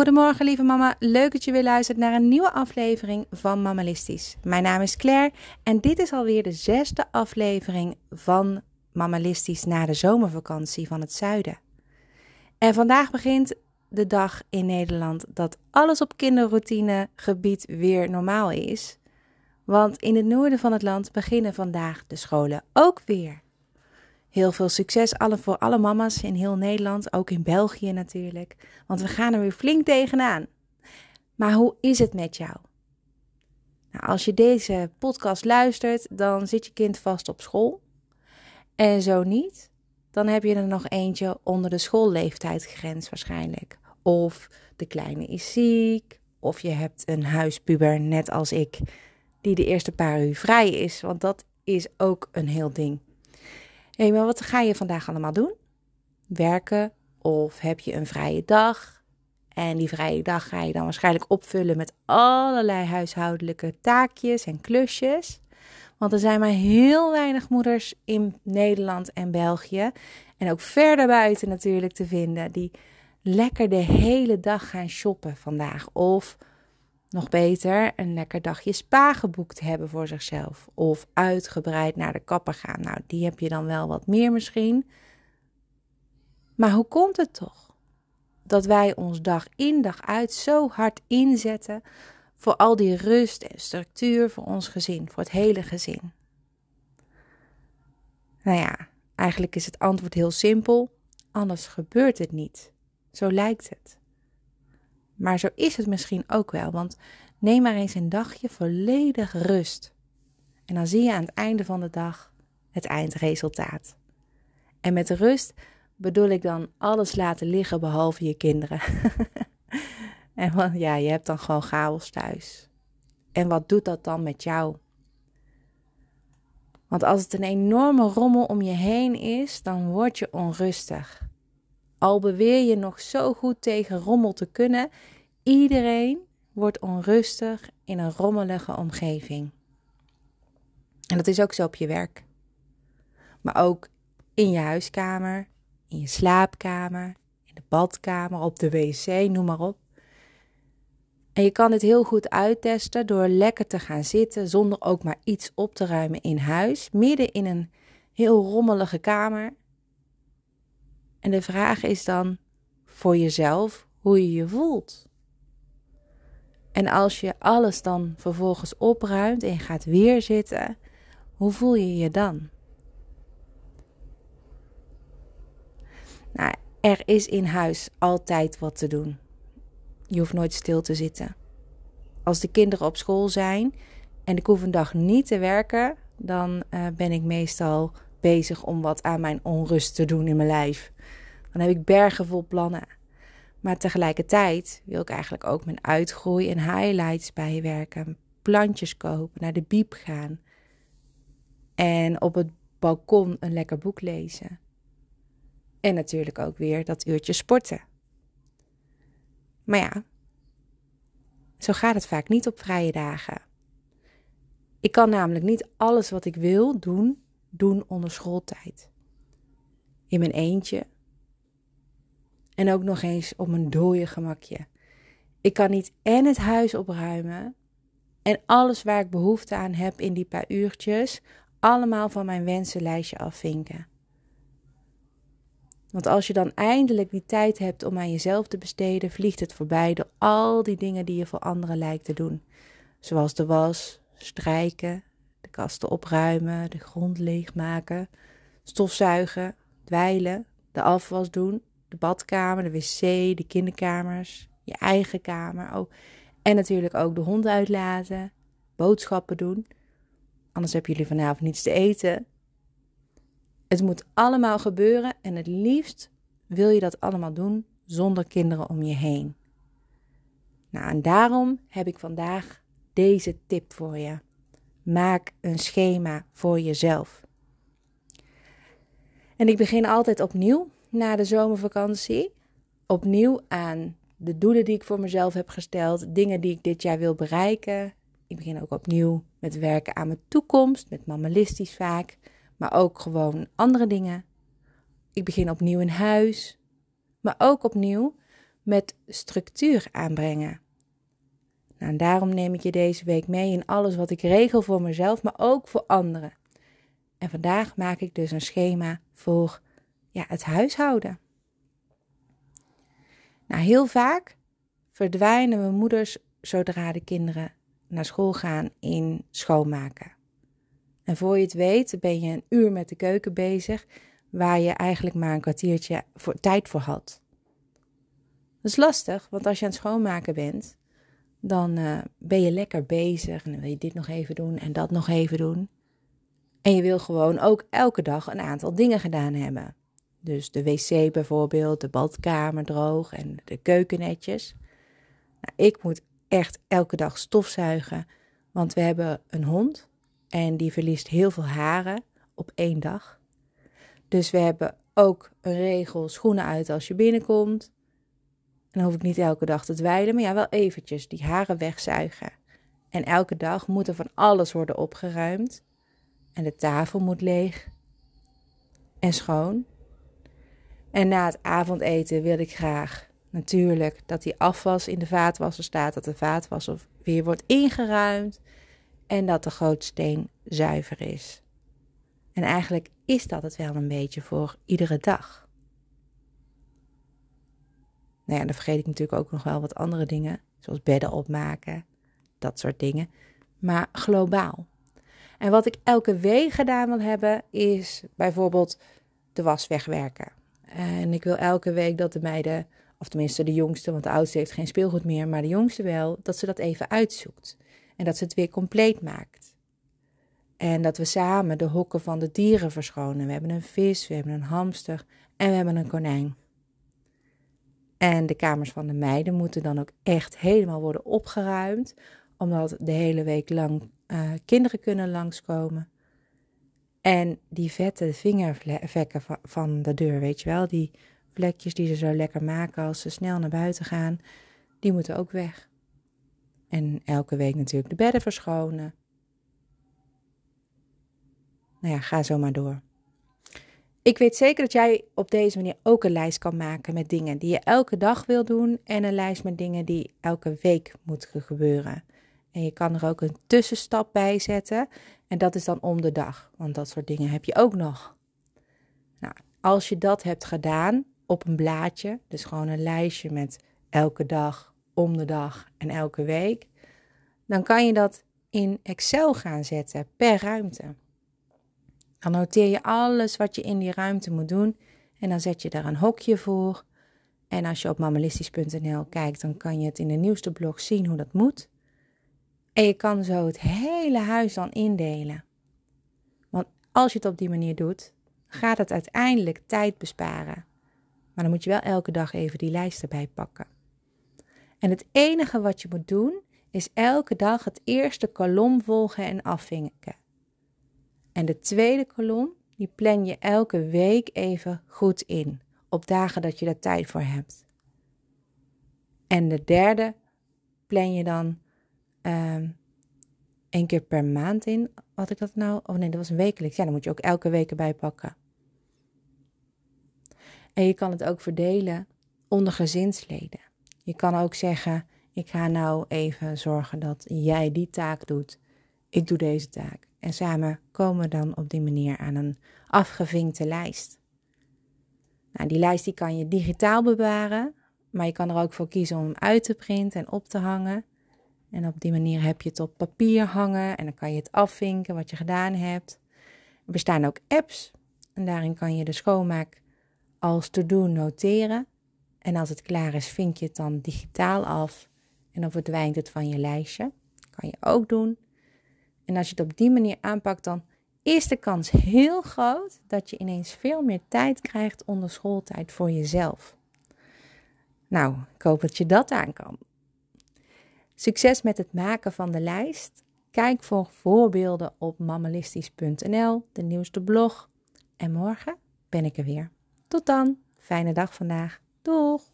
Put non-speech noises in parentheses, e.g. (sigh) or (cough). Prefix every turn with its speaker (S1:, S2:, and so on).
S1: Goedemorgen lieve mama, leuk dat je weer luistert naar een nieuwe aflevering van Mammalistisch. Mijn naam is Claire en dit is alweer de zesde aflevering van Mammalistisch na de zomervakantie van het zuiden. En vandaag begint de dag in Nederland dat alles op kinderroutinegebied weer normaal is. Want in het noorden van het land beginnen vandaag de scholen ook weer. Heel veel succes voor alle mama's in heel Nederland, ook in België natuurlijk. Want we gaan er weer flink tegenaan. Maar hoe is het met jou? Nou, als je deze podcast luistert, dan zit je kind vast op school. En zo niet, dan heb je er nog eentje onder de schoolleeftijdsgrens waarschijnlijk. Of de kleine is ziek, of je hebt een huispuber net als ik, die de eerste paar uur vrij is. Want dat is ook een heel ding. Hé, maar wat ga je vandaag allemaal doen? Werken of heb je een vrije dag? En die vrije dag ga je dan waarschijnlijk opvullen met allerlei huishoudelijke taakjes en klusjes. Want er zijn maar heel weinig moeders in Nederland en België. En ook verder buiten natuurlijk te vinden. Die lekker de hele dag gaan shoppen vandaag. Of nog beter, een lekker dagje spa geboekt hebben voor zichzelf. Of uitgebreid naar de kapper gaan. Nou, die heb je dan wel wat meer misschien. Maar hoe komt het toch dat wij ons dag in dag uit zo hard inzetten voor al die rust en structuur voor ons gezin, voor het hele gezin? Nou ja, eigenlijk is het antwoord heel simpel. Anders gebeurt het niet. Zo lijkt het. Maar zo is het misschien ook wel, want neem maar eens een dagje volledig rust. En dan zie je aan het einde van de dag het eindresultaat. En met rust bedoel ik dan alles laten liggen behalve je kinderen. (laughs) en want ja, je hebt dan gewoon chaos thuis. En wat doet dat dan met jou? Want als het een enorme rommel om je heen is, dan word je onrustig. Al beweer je nog zo goed tegen rommel te kunnen, iedereen wordt onrustig in een rommelige omgeving. En dat is ook zo op je werk. Maar ook in je huiskamer, in je slaapkamer, in de badkamer, op de wc, noem maar op. En je kan dit heel goed uittesten door lekker te gaan zitten zonder ook maar iets op te ruimen in huis, midden in een heel rommelige kamer. En de vraag is dan voor jezelf hoe je je voelt. En als je alles dan vervolgens opruimt en gaat weer zitten, hoe voel je je dan? Nou, er is in huis altijd wat te doen. Je hoeft nooit stil te zitten. Als de kinderen op school zijn en ik hoef een dag niet te werken, dan uh, ben ik meestal bezig om wat aan mijn onrust te doen in mijn lijf. Dan heb ik bergen vol plannen. Maar tegelijkertijd wil ik eigenlijk ook mijn uitgroei en highlights bijwerken. Plantjes kopen, naar de biep gaan. En op het balkon een lekker boek lezen. En natuurlijk ook weer dat uurtje sporten. Maar ja, zo gaat het vaak niet op vrije dagen. Ik kan namelijk niet alles wat ik wil doen, doen onder schooltijd. In mijn eentje. En ook nog eens op mijn dode gemakje. Ik kan niet en het huis opruimen en alles waar ik behoefte aan heb in die paar uurtjes, allemaal van mijn wensenlijstje afvinken. Want als je dan eindelijk die tijd hebt om aan jezelf te besteden, vliegt het voorbij door al die dingen die je voor anderen lijkt te doen. Zoals de was, strijken, de kasten opruimen, de grond leegmaken, stofzuigen, dweilen, de afwas doen, de badkamer, de wc, de kinderkamers, je eigen kamer. Oh, en natuurlijk ook de hond uitlaten, boodschappen doen. Anders hebben jullie vanavond niets te eten. Het moet allemaal gebeuren en het liefst wil je dat allemaal doen zonder kinderen om je heen. Nou, en daarom heb ik vandaag deze tip voor je. Maak een schema voor jezelf. En ik begin altijd opnieuw na de zomervakantie. Opnieuw aan de doelen die ik voor mezelf heb gesteld, dingen die ik dit jaar wil bereiken. Ik begin ook opnieuw met werken aan mijn toekomst, met mammalistisch vaak maar ook gewoon andere dingen. Ik begin opnieuw in huis, maar ook opnieuw met structuur aanbrengen. Nou, daarom neem ik je deze week mee in alles wat ik regel voor mezelf, maar ook voor anderen. En vandaag maak ik dus een schema voor ja, het huishouden. Nou, heel vaak verdwijnen we moeders zodra de kinderen naar school gaan in schoonmaken. En voor je het weet ben je een uur met de keuken bezig, waar je eigenlijk maar een kwartiertje voor, tijd voor had. Dat is lastig, want als je aan het schoonmaken bent, dan uh, ben je lekker bezig en dan wil je dit nog even doen en dat nog even doen. En je wil gewoon ook elke dag een aantal dingen gedaan hebben. Dus de wc bijvoorbeeld, de badkamer droog en de keukennetjes. Nou, ik moet echt elke dag stofzuigen, want we hebben een hond en die verliest heel veel haren op één dag. Dus we hebben ook een regel schoenen uit als je binnenkomt. En dan hoef ik niet elke dag te dweilen, maar ja, wel eventjes die haren wegzuigen. En elke dag moet er van alles worden opgeruimd. En de tafel moet leeg en schoon. En na het avondeten wil ik graag natuurlijk dat die afwas in de vaatwasser staat, dat de vaatwasser weer wordt ingeruimd en dat de gootsteen zuiver is. En eigenlijk is dat het wel een beetje voor iedere dag. Nou ja, dan vergeet ik natuurlijk ook nog wel wat andere dingen, zoals bedden opmaken, dat soort dingen. Maar globaal. En wat ik elke week gedaan wil hebben, is bijvoorbeeld de was wegwerken. En ik wil elke week dat de meiden, of tenminste de jongste, want de oudste heeft geen speelgoed meer, maar de jongste wel, dat ze dat even uitzoekt. En dat ze het weer compleet maakt. En dat we samen de hokken van de dieren verschonen. We hebben een vis, we hebben een hamster en we hebben een konijn. En de kamers van de meiden moeten dan ook echt helemaal worden opgeruimd, omdat de hele week lang uh, kinderen kunnen langskomen. En die vette vingervlekken van de deur, weet je wel, die vlekjes die ze zo lekker maken als ze snel naar buiten gaan, die moeten ook weg. En elke week natuurlijk de bedden verschonen. Nou ja, ga zo maar door. Ik weet zeker dat jij op deze manier ook een lijst kan maken met dingen die je elke dag wil doen en een lijst met dingen die elke week moeten gebeuren. En je kan er ook een tussenstap bij zetten en dat is dan om de dag, want dat soort dingen heb je ook nog. Nou, als je dat hebt gedaan op een blaadje, dus gewoon een lijstje met elke dag, om de dag en elke week, dan kan je dat in Excel gaan zetten per ruimte. Dan noteer je alles wat je in die ruimte moet doen en dan zet je daar een hokje voor. En als je op mammalistisch.nl kijkt, dan kan je het in de nieuwste blog zien hoe dat moet. En je kan zo het hele huis dan indelen. Want als je het op die manier doet, gaat het uiteindelijk tijd besparen. Maar dan moet je wel elke dag even die lijst erbij pakken. En het enige wat je moet doen, is elke dag het eerste kolom volgen en afvinken. En de tweede kolom, die plan je elke week even goed in, op dagen dat je daar tijd voor hebt. En de derde plan je dan um, één keer per maand in. Had ik dat nou? Oh nee, dat was een wekelijks. Ja, dan moet je ook elke week erbij pakken. En je kan het ook verdelen onder gezinsleden. Je kan ook zeggen: Ik ga nou even zorgen dat jij die taak doet. Ik doe deze taak. En samen komen we dan op die manier aan een afgevinkte lijst. Nou, die lijst die kan je digitaal bewaren, maar je kan er ook voor kiezen om hem uit te printen en op te hangen. En op die manier heb je het op papier hangen en dan kan je het afvinken wat je gedaan hebt. Er bestaan ook apps en daarin kan je de schoonmaak als to-do noteren. En als het klaar is, vink je het dan digitaal af en dan verdwijnt het van je lijstje. Kan je ook doen. En als je het op die manier aanpakt, dan is de kans heel groot dat je ineens veel meer tijd krijgt onder schooltijd voor jezelf. Nou, ik hoop dat je dat aan kan. Succes met het maken van de lijst. Kijk voor voorbeelden op mammalistisch.nl, de nieuwste blog. En morgen ben ik er weer. Tot dan. Fijne dag vandaag. Doeg!